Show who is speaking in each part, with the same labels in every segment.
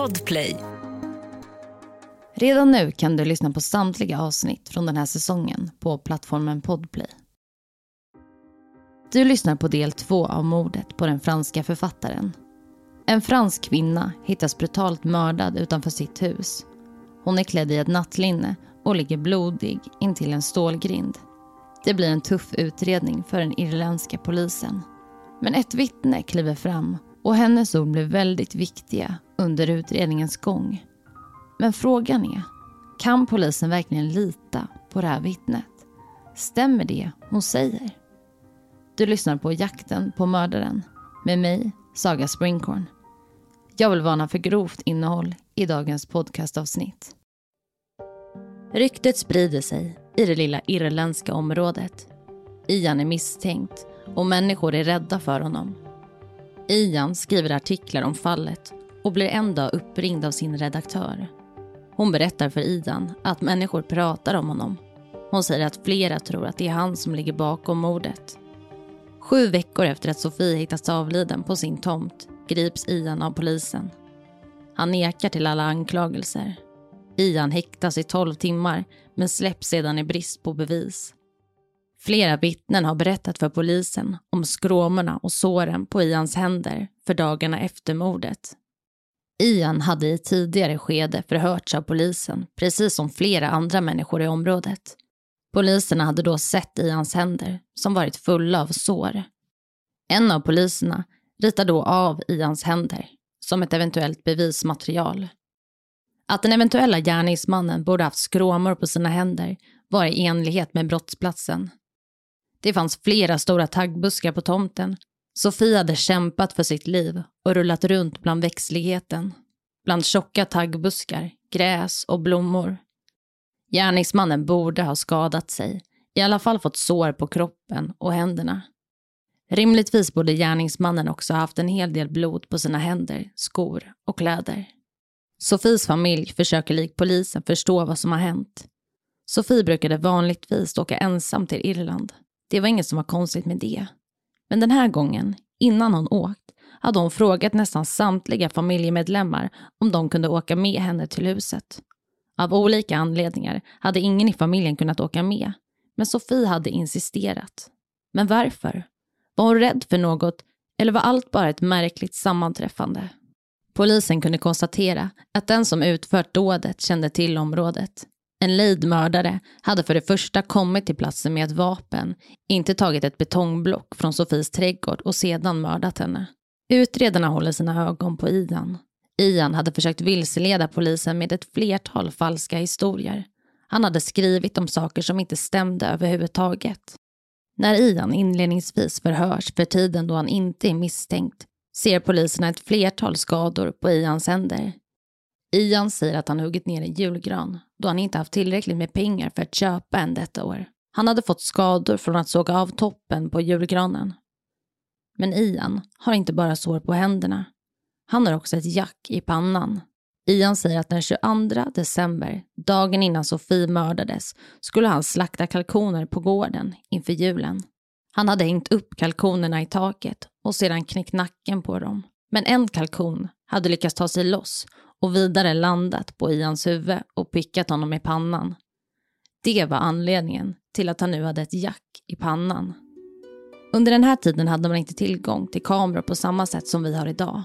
Speaker 1: Podplay.
Speaker 2: Redan nu kan du lyssna på samtliga avsnitt från den här säsongen på plattformen Podplay. Du lyssnar på del två av mordet på den franska författaren. En fransk kvinna hittas brutalt mördad utanför sitt hus. Hon är klädd i ett nattlinne och ligger blodig intill en stålgrind. Det blir en tuff utredning för den irländska polisen. Men ett vittne kliver fram och hennes ord blev väldigt viktiga under utredningens gång. Men frågan är, kan polisen verkligen lita på det här vittnet? Stämmer det hon säger? Du lyssnar på Jakten på mördaren med mig, Saga Springhorn. Jag vill varna för grovt innehåll i dagens podcastavsnitt. Ryktet sprider sig i det lilla irländska området. Ian är misstänkt och människor är rädda för honom. Ian skriver artiklar om fallet och blir en dag uppringd av sin redaktör. Hon berättar för Ian att människor pratar om honom. Hon säger att flera tror att det är han som ligger bakom mordet. Sju veckor efter att Sofie hittats avliden på sin tomt grips Ian av polisen. Han nekar till alla anklagelser. Ian häktas i tolv timmar men släpps sedan i brist på bevis. Flera vittnen har berättat för polisen om skråmorna och såren på Ians händer för dagarna efter mordet. Ian hade i tidigare skede förhörts av polisen, precis som flera andra människor i området. Poliserna hade då sett Ians händer, som varit fulla av sår. En av poliserna ritar då av Ians händer, som ett eventuellt bevismaterial. Att den eventuella gärningsmannen borde haft skråmor på sina händer var i enlighet med brottsplatsen. Det fanns flera stora taggbuskar på tomten. Sofia hade kämpat för sitt liv och rullat runt bland växtligheten. Bland tjocka taggbuskar, gräs och blommor. Gärningsmannen borde ha skadat sig, i alla fall fått sår på kroppen och händerna. Rimligtvis borde gärningsmannen också haft en hel del blod på sina händer, skor och kläder. Sofies familj försöker lik polisen förstå vad som har hänt. Sofie brukade vanligtvis åka ensam till Irland. Det var inget som var konstigt med det. Men den här gången, innan hon åkt, hade hon frågat nästan samtliga familjemedlemmar om de kunde åka med henne till huset. Av olika anledningar hade ingen i familjen kunnat åka med, men Sofie hade insisterat. Men varför? Var hon rädd för något eller var allt bara ett märkligt sammanträffande? Polisen kunde konstatera att den som utfört dådet kände till området. En lejdmördare hade för det första kommit till platsen med ett vapen, inte tagit ett betongblock från Sofies trädgård och sedan mördat henne. Utredarna håller sina ögon på Ian. Ian hade försökt vilseleda polisen med ett flertal falska historier. Han hade skrivit om saker som inte stämde överhuvudtaget. När Ian inledningsvis förhörs för tiden då han inte är misstänkt ser poliserna ett flertal skador på Ians händer. Ian säger att han huggit ner en julgran då han inte haft tillräckligt med pengar för att köpa en detta år. Han hade fått skador från att såga av toppen på julgranen. Men Ian har inte bara sår på händerna. Han har också ett jack i pannan. Ian säger att den 22 december, dagen innan Sofie mördades, skulle han slakta kalkoner på gården inför julen. Han hade hängt upp kalkonerna i taket och sedan knäckt nacken på dem. Men en kalkon hade lyckats ta sig loss och vidare landat på Ians huvud och pickat honom i pannan. Det var anledningen till att han nu hade ett jack i pannan. Under den här tiden hade man inte tillgång till kameror på samma sätt som vi har idag.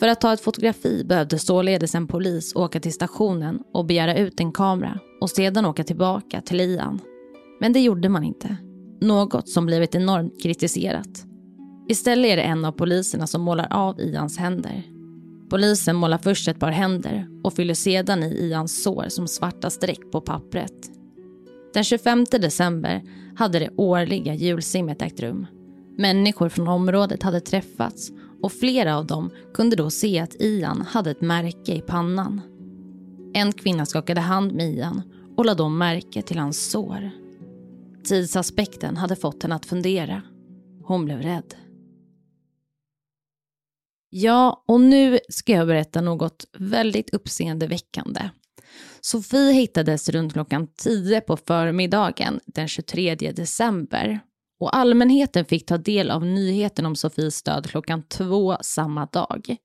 Speaker 2: För att ta ett fotografi behövde således en polis åka till stationen och begära ut en kamera och sedan åka tillbaka till Ian. Men det gjorde man inte. Något som blivit enormt kritiserat. Istället är det en av poliserna som målar av Ians händer. Polisen målar först ett par händer och fyller sedan i Ians sår som svarta streck på pappret. Den 25 december hade det årliga julsimmet ägt rum. Människor från området hade träffats och flera av dem kunde då se att Ian hade ett märke i pannan. En kvinna skakade hand med Ian och lade då märke till hans sår. Tidsaspekten hade fått henne att fundera. Hon blev rädd. Ja, och nu ska jag berätta något väldigt uppseendeväckande. Sofie hittades runt klockan 10 på förmiddagen den 23 december och allmänheten fick ta del av nyheten om Sofies död klockan två samma dag.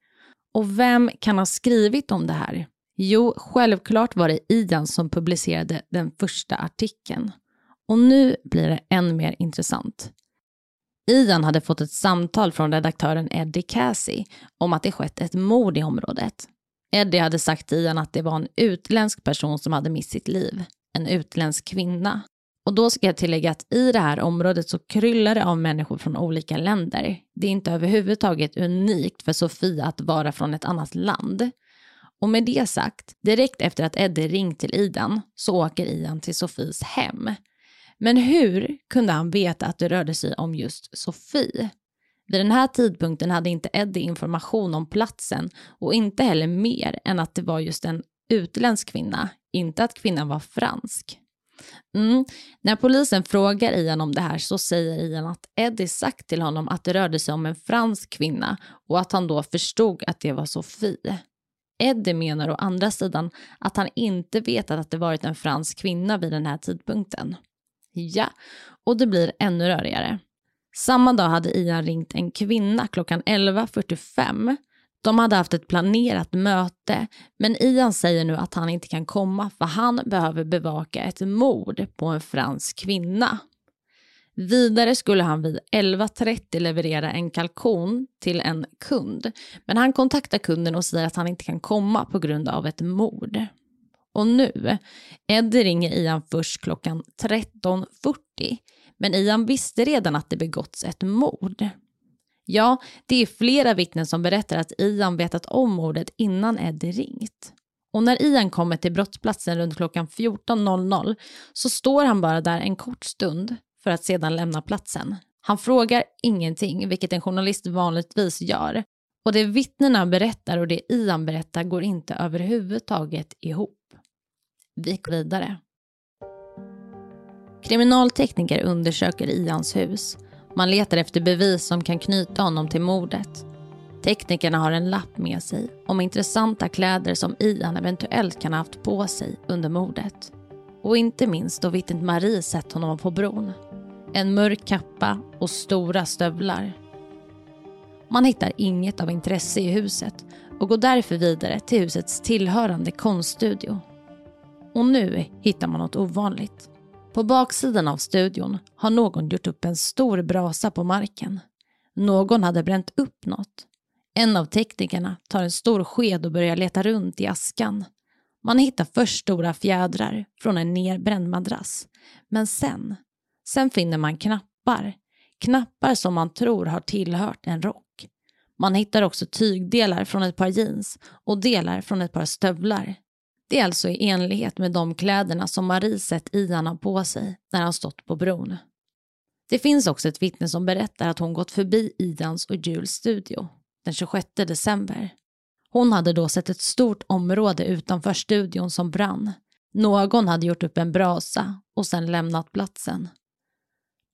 Speaker 2: Och vem kan ha skrivit om det här? Jo, självklart var det Ian som publicerade den första artikeln. Och nu blir det än mer intressant. Ian hade fått ett samtal från redaktören Eddie Casey om att det skett ett mord i området. Eddie hade sagt till Ian att det var en utländsk person som hade mist sitt liv. En utländsk kvinna. Och då ska jag tillägga att i det här området så kryllar det av människor från olika länder. Det är inte överhuvudtaget unikt för Sofia att vara från ett annat land. Och med det sagt, direkt efter att Eddie ringt till Idan så åker Ian till Sofies hem. Men hur kunde han veta att det rörde sig om just Sofie? Vid den här tidpunkten hade inte Eddie information om platsen och inte heller mer än att det var just en utländsk kvinna, inte att kvinnan var fransk. Mm. När polisen frågar Ian om det här så säger Ian att Eddie sagt till honom att det rörde sig om en fransk kvinna och att han då förstod att det var Sofie. Eddie menar å andra sidan att han inte vetat att det varit en fransk kvinna vid den här tidpunkten. Ja, och det blir ännu rörigare. Samma dag hade Ian ringt en kvinna klockan 11.45. De hade haft ett planerat möte, men Ian säger nu att han inte kan komma för han behöver bevaka ett mord på en fransk kvinna. Vidare skulle han vid 11.30 leverera en kalkon till en kund, men han kontaktar kunden och säger att han inte kan komma på grund av ett mord. Och nu, Eddie ringer Ian först klockan 13.40, men Ian visste redan att det begåtts ett mord. Ja, det är flera vittnen som berättar att Ian vetat om mordet innan Eddie ringt. Och när Ian kommer till brottsplatsen runt klockan 14.00 så står han bara där en kort stund för att sedan lämna platsen. Han frågar ingenting, vilket en journalist vanligtvis gör. Och det vittnena berättar och det Ian berättar går inte överhuvudtaget ihop. Vi går vidare. Kriminaltekniker undersöker Ians hus. Man letar efter bevis som kan knyta honom till mordet. Teknikerna har en lapp med sig om intressanta kläder som Ian eventuellt kan ha haft på sig under mordet. Och inte minst då vittnet Marie sett honom på bron. En mörk kappa och stora stövlar. Man hittar inget av intresse i huset och går därför vidare till husets tillhörande konststudio. Och nu hittar man något ovanligt. På baksidan av studion har någon gjort upp en stor brasa på marken. Någon hade bränt upp något. En av teknikerna tar en stor sked och börjar leta runt i askan. Man hittar först stora fjädrar från en nerbränd madrass. Men sen, sen finner man knappar. Knappar som man tror har tillhört en rock. Man hittar också tygdelar från ett par jeans och delar från ett par stövlar. Det är alltså i enlighet med de kläderna som Marie sett Ian ha på sig när han stått på bron. Det finns också ett vittne som berättar att hon gått förbi Idans och Jules studio den 26 december. Hon hade då sett ett stort område utanför studion som brann. Någon hade gjort upp en brasa och sen lämnat platsen.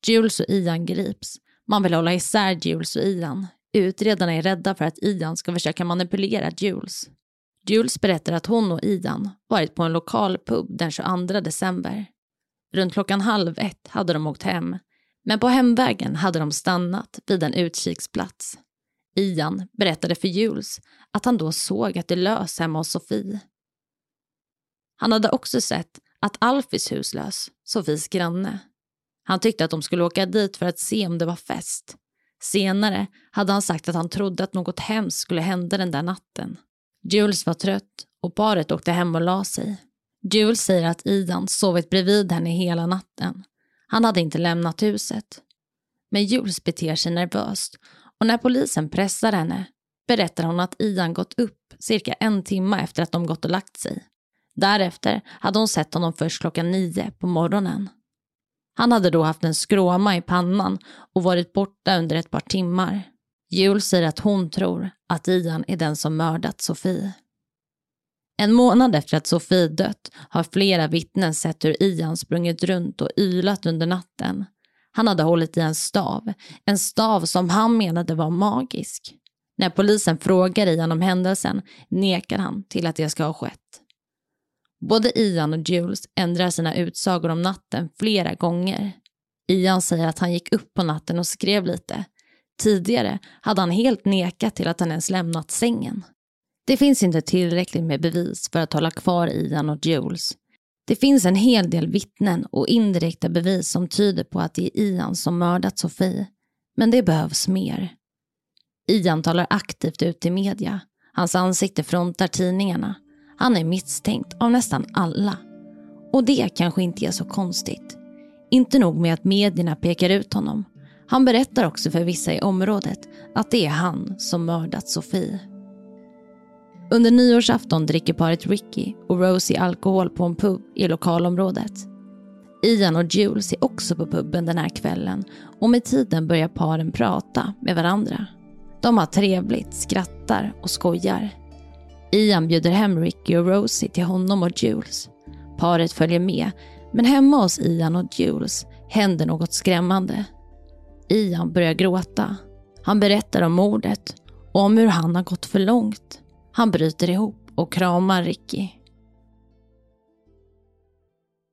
Speaker 2: Jules och Ian grips. Man vill hålla isär Jules och Ian. Utredarna är rädda för att Ian ska försöka manipulera Jules. Jules berättar att hon och Idan varit på en lokal pub den 22 december. Runt klockan halv ett hade de åkt hem, men på hemvägen hade de stannat vid en utkiksplats. Ian berättade för Jules att han då såg att det lös hemma hos Sofie. Han hade också sett att Alfis hus lös, Sofies granne. Han tyckte att de skulle åka dit för att se om det var fest. Senare hade han sagt att han trodde att något hemskt skulle hända den där natten. Jules var trött och paret åkte hem och la sig. Jules säger att Idan sovit bredvid henne hela natten. Han hade inte lämnat huset. Men Jules beter sig nervöst och när polisen pressar henne berättar hon att Ian gått upp cirka en timme efter att de gått och lagt sig. Därefter hade hon sett honom först klockan nio på morgonen. Han hade då haft en skråma i pannan och varit borta under ett par timmar. Jules säger att hon tror att Ian är den som mördat Sofie. En månad efter att Sofie dött har flera vittnen sett hur Ian sprungit runt och ylat under natten. Han hade hållit i en stav, en stav som han menade var magisk. När polisen frågar Ian om händelsen nekar han till att det ska ha skett. Både Ian och Jules ändrar sina utsagor om natten flera gånger. Ian säger att han gick upp på natten och skrev lite Tidigare hade han helt nekat till att han ens lämnat sängen. Det finns inte tillräckligt med bevis för att hålla kvar Ian och Jules. Det finns en hel del vittnen och indirekta bevis som tyder på att det är Ian som mördat Sofie. Men det behövs mer. Ian talar aktivt ut i media. Hans ansikte frontar tidningarna. Han är misstänkt av nästan alla. Och det kanske inte är så konstigt. Inte nog med att medierna pekar ut honom. Han berättar också för vissa i området att det är han som mördat Sofie. Under nyårsafton dricker paret Ricky och Rosie alkohol på en pub i lokalområdet. Ian och Jules är också på puben den här kvällen och med tiden börjar paren prata med varandra. De har trevligt, skrattar och skojar. Ian bjuder hem Ricky och Rosie till honom och Jules. Paret följer med, men hemma hos Ian och Jules händer något skrämmande. Ian börjar gråta. Han berättar om mordet och om hur han har gått för långt. Han bryter ihop och kramar Ricky.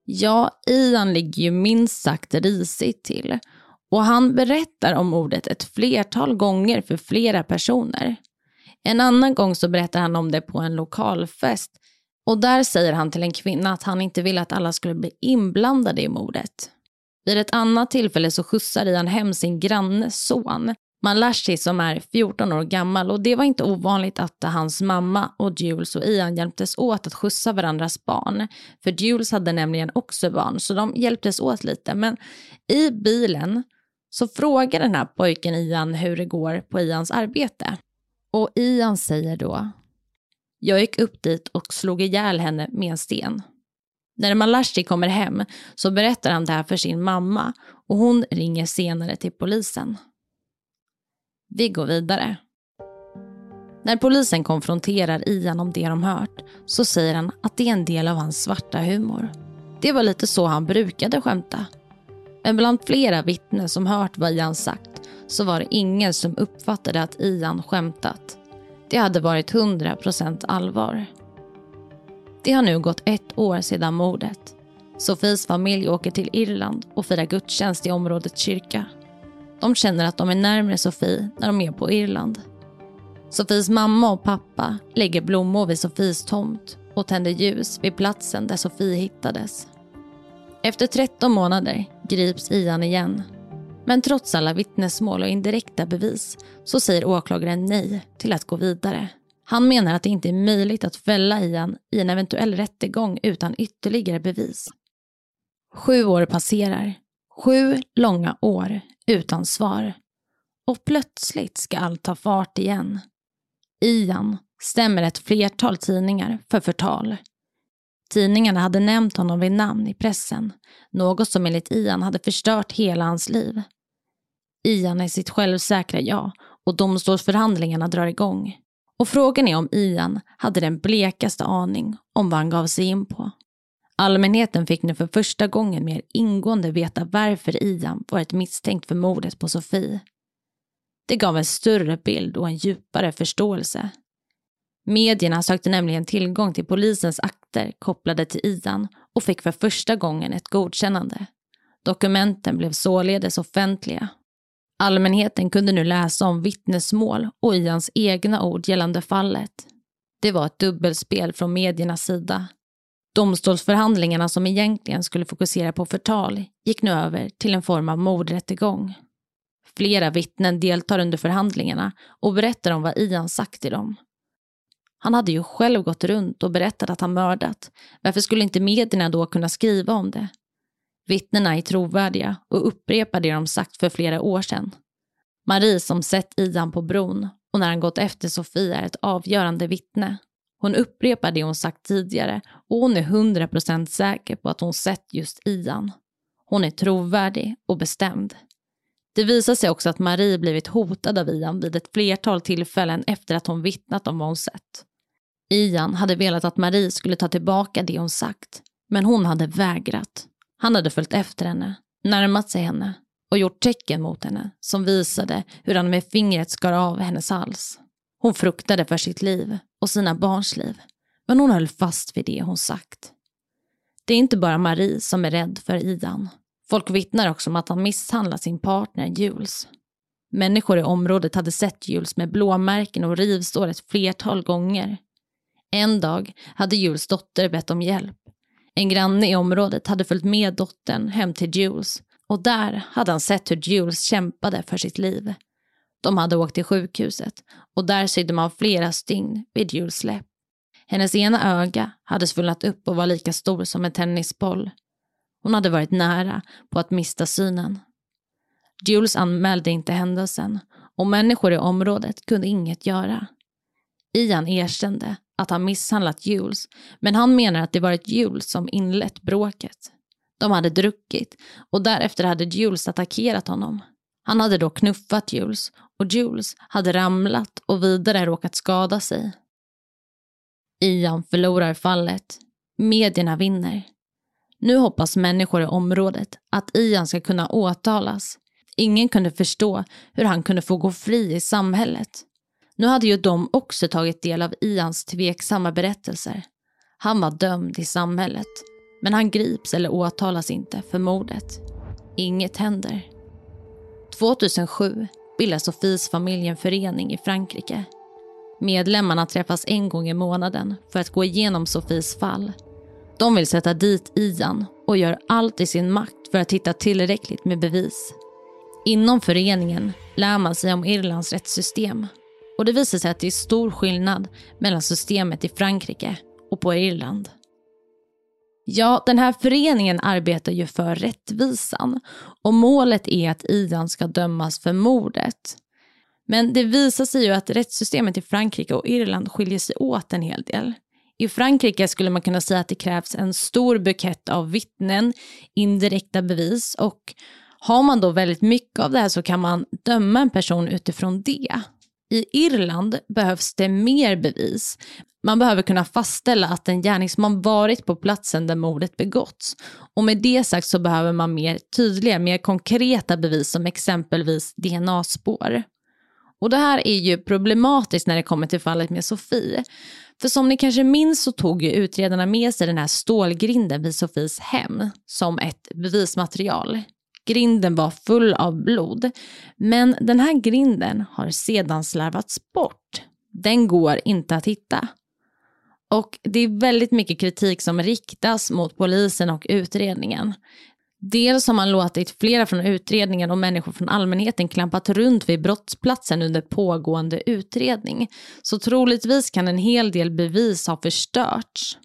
Speaker 2: Ja, Ian ligger ju minst sagt risigt till och han berättar om mordet ett flertal gånger för flera personer. En annan gång så berättar han om det på en lokalfest och där säger han till en kvinna att han inte ville att alla skulle bli inblandade i mordet. Vid ett annat tillfälle så skjutsar Ian hem sin grannes son, Malashi som är 14 år gammal och det var inte ovanligt att hans mamma och Jules och Ian hjälptes åt att skjutsa varandras barn. För Jules hade nämligen också barn så de hjälptes åt lite. Men i bilen så frågar den här pojken Ian hur det går på Ians arbete. Och Ian säger då jag gick upp dit och slog ihjäl henne med en sten. När Malashi kommer hem så berättar han det här för sin mamma och hon ringer senare till polisen. Vi går vidare. När polisen konfronterar Ian om det de hört så säger han att det är en del av hans svarta humor. Det var lite så han brukade skämta. Men bland flera vittnen som hört vad Ian sagt så var det ingen som uppfattade att Ian skämtat. Det hade varit 100% allvar. Det har nu gått ett år sedan mordet. Sofies familj åker till Irland och firar gudstjänst i områdets kyrka. De känner att de är närmare Sofie när de är på Irland. Sofies mamma och pappa lägger blommor vid Sofies tomt och tänder ljus vid platsen där Sofie hittades. Efter 13 månader grips Ian igen. Men trots alla vittnesmål och indirekta bevis så säger åklagaren nej till att gå vidare. Han menar att det inte är möjligt att fälla Ian i en eventuell rättegång utan ytterligare bevis. Sju år passerar. Sju långa år utan svar. Och plötsligt ska allt ta fart igen. Ian stämmer ett flertal tidningar för förtal. Tidningarna hade nämnt honom vid namn i pressen, något som enligt Ian hade förstört hela hans liv. Ian är sitt självsäkra ja och domstolsförhandlingarna drar igång. Och frågan är om Ian hade den blekaste aning om vad han gav sig in på. Allmänheten fick nu för första gången mer ingående veta varför Ian varit misstänkt för mordet på Sofie. Det gav en större bild och en djupare förståelse. Medierna sökte nämligen tillgång till polisens akter kopplade till Ian och fick för första gången ett godkännande. Dokumenten blev således offentliga. Allmänheten kunde nu läsa om vittnesmål och Ians egna ord gällande fallet. Det var ett dubbelspel från mediernas sida. Domstolsförhandlingarna som egentligen skulle fokusera på förtal gick nu över till en form av mordrättegång. Flera vittnen deltar under förhandlingarna och berättar om vad Ian sagt till dem. Han hade ju själv gått runt och berättat att han mördat. Varför skulle inte medierna då kunna skriva om det? Vittnena är trovärdiga och upprepar det de sagt för flera år sedan. Marie som sett Ian på bron och när han gått efter Sofia är ett avgörande vittne. Hon upprepar det hon sagt tidigare och hon är 100% säker på att hon sett just Ian. Hon är trovärdig och bestämd. Det visar sig också att Marie blivit hotad av Ian vid ett flertal tillfällen efter att hon vittnat om vad hon sett. Ian hade velat att Marie skulle ta tillbaka det hon sagt, men hon hade vägrat. Han hade följt efter henne, närmat sig henne och gjort tecken mot henne som visade hur han med fingret skar av hennes hals. Hon fruktade för sitt liv och sina barns liv, men hon höll fast vid det hon sagt. Det är inte bara Marie som är rädd för Ian. Folk vittnar också om att han misshandlat sin partner Jules. Människor i området hade sett Jules med blåmärken och rivsår ett flertal gånger. En dag hade Jules dotter bett om hjälp. En granne i området hade följt med dottern hem till Jules och där hade han sett hur Jules kämpade för sitt liv. De hade åkt till sjukhuset och där sydde man flera stygn vid Jules läpp. Hennes ena öga hade svullnat upp och var lika stor som en tennisboll. Hon hade varit nära på att mista synen. Jules anmälde inte händelsen och människor i området kunde inget göra. Ian erkände att han misshandlat Jules, men han menar att det varit Jules som inlett bråket. De hade druckit och därefter hade Jules attackerat honom. Han hade då knuffat Jules och Jules hade ramlat och vidare råkat skada sig. Ian förlorar fallet. Medierna vinner. Nu hoppas människor i området att Ian ska kunna åtalas. Ingen kunde förstå hur han kunde få gå fri i samhället. Nu hade ju de också tagit del av Ians tveksamma berättelser. Han var dömd i samhället, men han grips eller åtalas inte för mordet. Inget händer. 2007 bildar Sofies familj en förening i Frankrike. Medlemmarna träffas en gång i månaden för att gå igenom Sofies fall. De vill sätta dit Ian och gör allt i sin makt för att hitta tillräckligt med bevis. Inom föreningen lär man sig om Irlands rättssystem och det visar sig att det är stor skillnad mellan systemet i Frankrike och på Irland. Ja, den här föreningen arbetar ju för rättvisan och målet är att Ian ska dömas för mordet. Men det visar sig ju att rättssystemet i Frankrike och Irland skiljer sig åt en hel del. I Frankrike skulle man kunna säga att det krävs en stor bukett av vittnen, indirekta bevis och har man då väldigt mycket av det här så kan man döma en person utifrån det. I Irland behövs det mer bevis. Man behöver kunna fastställa att en gärningsman varit på platsen där mordet begåtts. Och med det sagt så behöver man mer tydliga, mer konkreta bevis som exempelvis DNA-spår. Och det här är ju problematiskt när det kommer till fallet med Sofie. För som ni kanske minns så tog ju utredarna med sig den här stålgrinden vid Sofies hem som ett bevismaterial. Grinden var full av blod. Men den här grinden har sedan slarvats bort. Den går inte att hitta. Och det är väldigt mycket kritik som riktas mot polisen och utredningen. Dels har man låtit flera från utredningen och människor från allmänheten klampat runt vid brottsplatsen under pågående utredning. Så troligtvis kan en hel del bevis ha förstörts.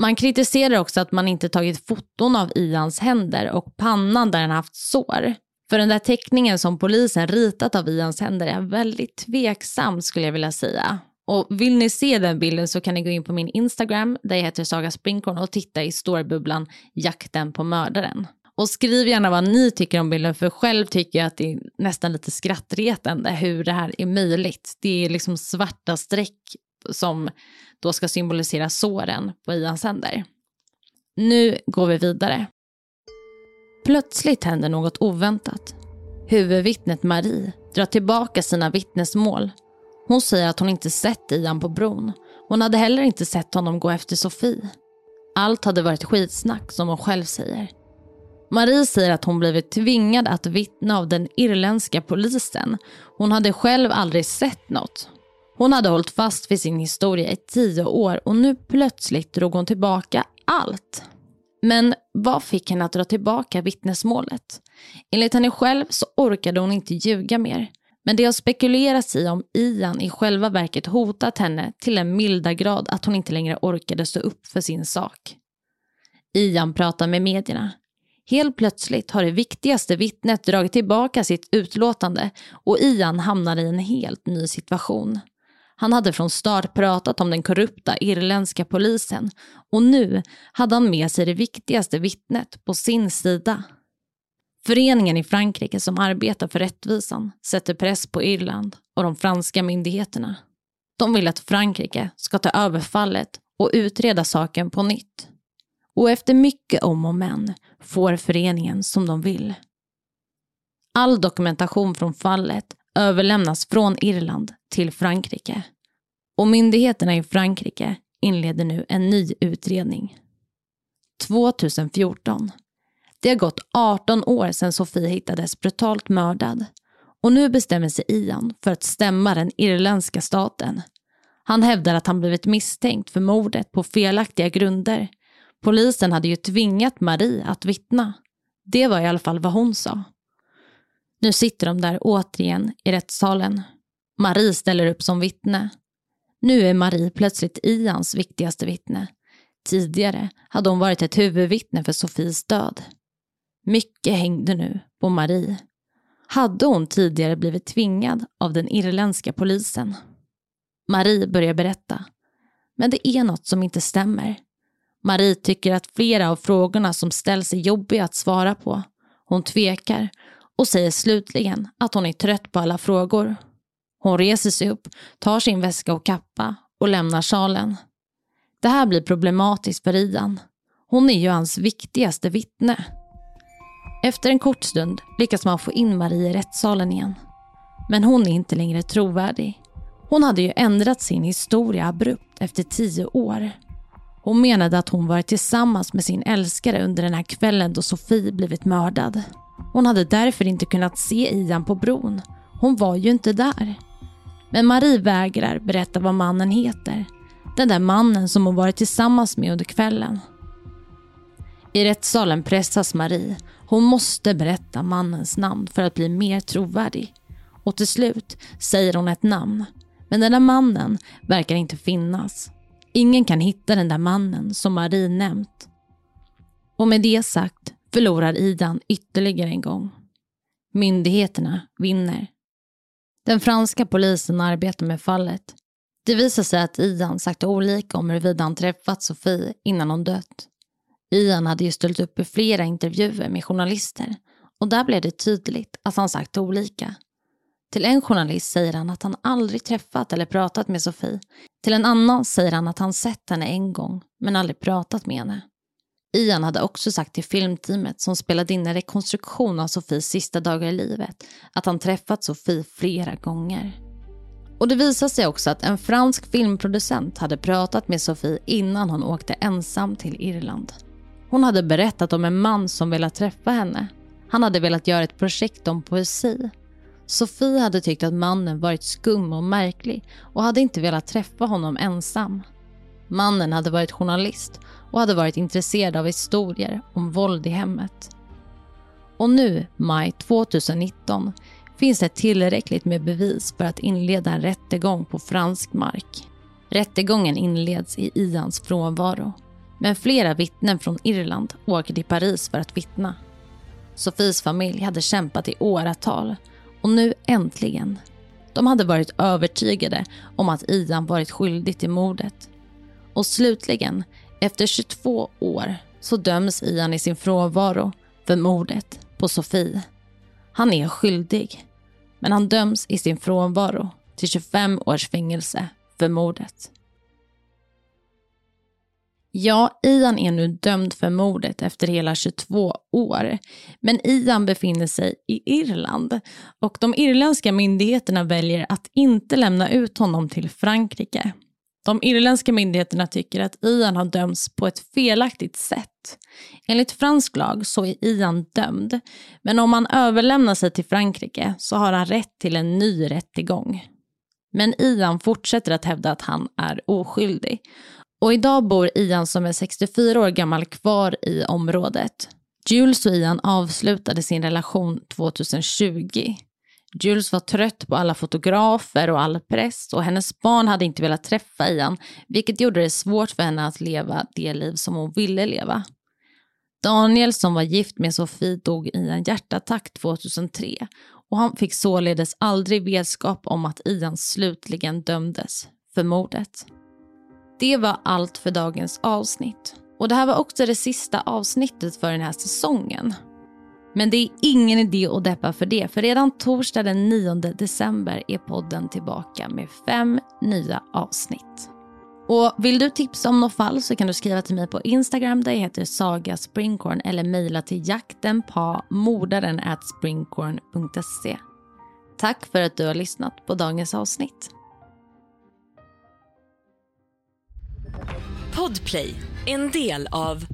Speaker 2: Man kritiserar också att man inte tagit foton av Ians händer och pannan där han haft sår. För den där teckningen som polisen ritat av Ians händer är väldigt tveksam skulle jag vilja säga. Och vill ni se den bilden så kan ni gå in på min Instagram där jag heter Saga Sprinkorn och titta i storbubblan Jakten på mördaren. Och skriv gärna vad ni tycker om bilden för själv tycker jag att det är nästan lite skrattretande hur det här är möjligt. Det är liksom svarta streck som då ska symbolisera såren på Ians händer. Nu går vi vidare. Plötsligt händer något oväntat. Huvudvittnet Marie drar tillbaka sina vittnesmål. Hon säger att hon inte sett Ian på bron. Hon hade heller inte sett honom gå efter Sofie. Allt hade varit skitsnack som hon själv säger. Marie säger att hon blivit tvingad att vittna av den irländska polisen. Hon hade själv aldrig sett något. Hon hade hållit fast vid sin historia i tio år och nu plötsligt drog hon tillbaka allt. Men vad fick henne att dra tillbaka vittnesmålet? Enligt henne själv så orkade hon inte ljuga mer. Men det har spekulerats i om Ian i själva verket hotat henne till en milda grad att hon inte längre orkade stå upp för sin sak. Ian pratar med medierna. Helt plötsligt har det viktigaste vittnet dragit tillbaka sitt utlåtande och Ian hamnar i en helt ny situation. Han hade från start pratat om den korrupta irländska polisen och nu hade han med sig det viktigaste vittnet på sin sida. Föreningen i Frankrike som arbetar för rättvisan sätter press på Irland och de franska myndigheterna. De vill att Frankrike ska ta över fallet och utreda saken på nytt. Och efter mycket om och men får föreningen som de vill. All dokumentation från fallet överlämnas från Irland till Frankrike. Och myndigheterna i Frankrike inleder nu en ny utredning. 2014. Det har gått 18 år sedan Sofie hittades brutalt mördad. Och nu bestämmer sig Ian för att stämma den irländska staten. Han hävdar att han blivit misstänkt för mordet på felaktiga grunder. Polisen hade ju tvingat Marie att vittna. Det var i alla fall vad hon sa. Nu sitter de där återigen i rättssalen. Marie ställer upp som vittne. Nu är Marie plötsligt Ians viktigaste vittne. Tidigare hade hon varit ett huvudvittne för Sofies död. Mycket hängde nu på Marie. Hade hon tidigare blivit tvingad av den irländska polisen? Marie börjar berätta. Men det är något som inte stämmer. Marie tycker att flera av frågorna som ställs är jobbiga att svara på. Hon tvekar och säger slutligen att hon är trött på alla frågor. Hon reser sig upp, tar sin väska och kappa och lämnar salen. Det här blir problematiskt för Ian. Hon är ju hans viktigaste vittne. Efter en kort stund lyckas man få in Marie i rättssalen igen. Men hon är inte längre trovärdig. Hon hade ju ändrat sin historia abrupt efter tio år. Hon menade att hon varit tillsammans med sin älskare under den här kvällen då Sofie blivit mördad. Hon hade därför inte kunnat se Ian på bron. Hon var ju inte där. Men Marie vägrar berätta vad mannen heter. Den där mannen som hon varit tillsammans med under kvällen. I rättssalen pressas Marie. Hon måste berätta mannens namn för att bli mer trovärdig. Och till slut säger hon ett namn. Men den där mannen verkar inte finnas. Ingen kan hitta den där mannen som Marie nämnt. Och med det sagt förlorar Idan ytterligare en gång. Myndigheterna vinner. Den franska polisen arbetar med fallet. Det visar sig att Ian sagt olika om huruvida han träffat Sofie innan hon dött. Ian hade ju ställt upp i flera intervjuer med journalister och där blev det tydligt att han sagt olika. Till en journalist säger han att han aldrig träffat eller pratat med Sofie. Till en annan säger han att han sett henne en gång men aldrig pratat med henne. Ian hade också sagt till filmteamet som spelade in en rekonstruktion av Sofies sista dagar i livet att han träffat Sofie flera gånger. Och det visade sig också att en fransk filmproducent hade pratat med Sofie innan hon åkte ensam till Irland. Hon hade berättat om en man som velat träffa henne. Han hade velat göra ett projekt om poesi. Sofie hade tyckt att mannen varit skum och märklig och hade inte velat träffa honom ensam. Mannen hade varit journalist och hade varit intresserad av historier om våld i hemmet. Och nu, maj 2019, finns det tillräckligt med bevis för att inleda en rättegång på fransk mark. Rättegången inleds i Ians frånvaro. Men flera vittnen från Irland åker till Paris för att vittna. Sofies familj hade kämpat i åratal och nu äntligen. De hade varit övertygade om att Ian varit skyldig till mordet. Och slutligen, efter 22 år, så döms Ian i sin frånvaro för mordet på Sofie. Han är skyldig, men han döms i sin frånvaro till 25 års fängelse för mordet. Ja, Ian är nu dömd för mordet efter hela 22 år. Men Ian befinner sig i Irland och de irländska myndigheterna väljer att inte lämna ut honom till Frankrike. De irländska myndigheterna tycker att Ian har dömts på ett felaktigt sätt. Enligt fransk lag så är Ian dömd, men om han överlämnar sig till Frankrike så har han rätt till en ny rättegång. Men Ian fortsätter att hävda att han är oskyldig. Och idag bor Ian som är 64 år gammal kvar i området. Jules och Ian avslutade sin relation 2020. Jules var trött på alla fotografer och all press och hennes barn hade inte velat träffa Ian, vilket gjorde det svårt för henne att leva det liv som hon ville leva. Daniel som var gift med Sofie dog i en hjärtattack 2003 och han fick således aldrig vetskap om att Ian slutligen dömdes för mordet. Det var allt för dagens avsnitt. Och det här var också det sista avsnittet för den här säsongen. Men det är ingen idé att deppa för det, för redan torsdag den 9 december är podden tillbaka med fem nya avsnitt. Och vill du tipsa om något fall så kan du skriva till mig på Instagram där jag heter Saga Springcorn eller mejla till jakten på mordaren springcorn.se. Tack för att du har lyssnat på dagens avsnitt.
Speaker 1: Podplay, en del av